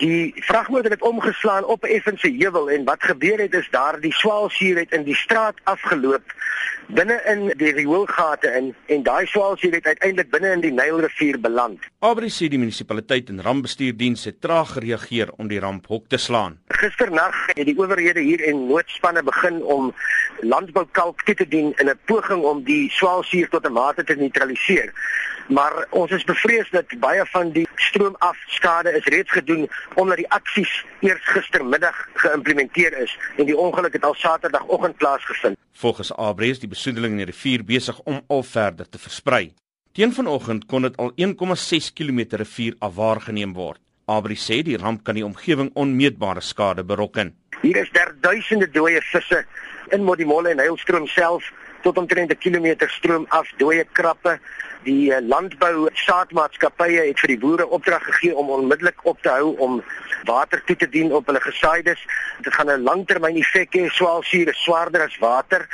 Die vragmotor het omgeslaan op 'n effense heuwel en wat gebeur het is daar die swaalsuur het in die straat afgeloop binne in die rioolgate in en daai swaalsuur het uiteindelik binne in die Nylrivier beland. Abri sê die munisipaliteit en rampbestuurdiens het traag gereageer om die ramp hok te slaan. Gisternag het die owerhede hier en noodspanne begin om landboukalk toe te dien in 'n poging om die swaalsuur tot 'n mate te neutraliseer. Maar ons is bevrees dat baie van die stroomafskade is reeds gedoen omdat die aksies eers gistermiddag geïmplementeer is en die ongeluk het al Saterdagoggend plaasgevind. Volgens Abri is die besoedeling in die rivier besig om al verder te versprei. Teen vanoggend kon dit al 1,6 km rivier afwaargeneem word. Abri sê die ramp kan die omgewing onmeetbare skade berokken. Hier is daar duisende dooie visse in Modimolle en Heilstroom self tot omtrent 'n kilometer stroom af dooie krappe. Die eh, landbou saadmaatskappye het vir die boere opdrag gegee om onmiddellik op te hou om water toe te dien op hulle gesaides. Dit gaan 'n langtermyn effek hê. Swaalsuur is swaarder as water.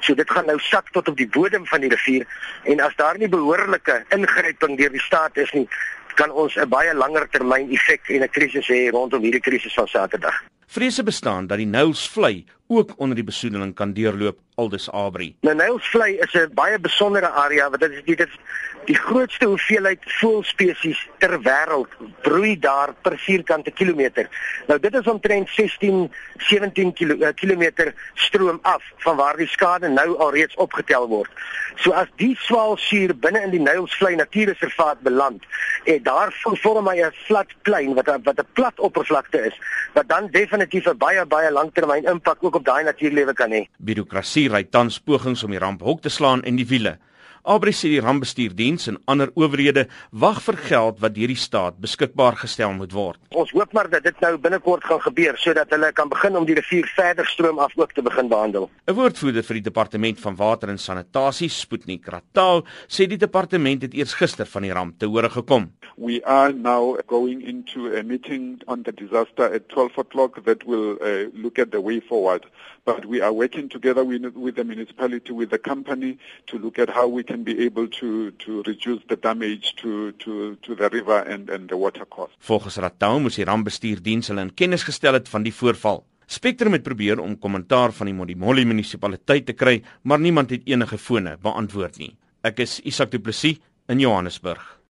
So dit gaan nou sak tot op die bodem van die rivier en as daar nie behoorlike ingryping deur die staat is nie, kan ons 'n baie langer termyn effek en 'n krisis hê rondom hierdie krisis van Saterdag. Vrese bestaan dat die Nylsvlei ook onder die besoedeling kan deurloop aldus Abri. Nou Nylsvlei is 'n baie besondere area wat dit is dit is die grootste hoeveelheid voëlspesies ter wêreld broei daar per vierkante kilometer. Nou dit is omtrent 16 17 kilo, uh, kilometer stroom af van waar die skade nou alreeds opgetel word. So as die swaalsuur binne in die Nylsvlei natuurreservaat beland en daar vorm hy 'n plat plein wat wat 'n plat oppervlakte is wat dan definitief 'n baie baie langtermyn impak ook op daai natuurlewe kan hê. Birokrasie ry tans pogings om die ramp hok te slaan en die wiele. Abri sê die rampbestuurdiens en ander owerhede wag vir geld wat deur die staat beskikbaar gestel moet word. Ons hoop maar dat dit nou binnekort gaan gebeur sodat hulle kan begin om die rivier verder stroom af ook te begin behandel. 'n Woordvoerder vir die departement van water en sanitasie, Sputnik Ratal, sê die departement het eers gister van die ramp te hore gekom. We are now going into a meeting on the disaster at 12 o'clock that will uh, look at the way forward. But we are working together with, with the municipality, with the company to look at how we can be able to to reduce the damage to to to the river and and the water course. Volgens Ratau moes die rampbestuurdiens hulle in kennis gestel het van die voorval. Spectrum het probeer om kommentaar van die Modimolle munisipaliteit te kry, maar niemand het enige fone beantwoord nie. Ek is Isak Du Plessis in Johannesburg.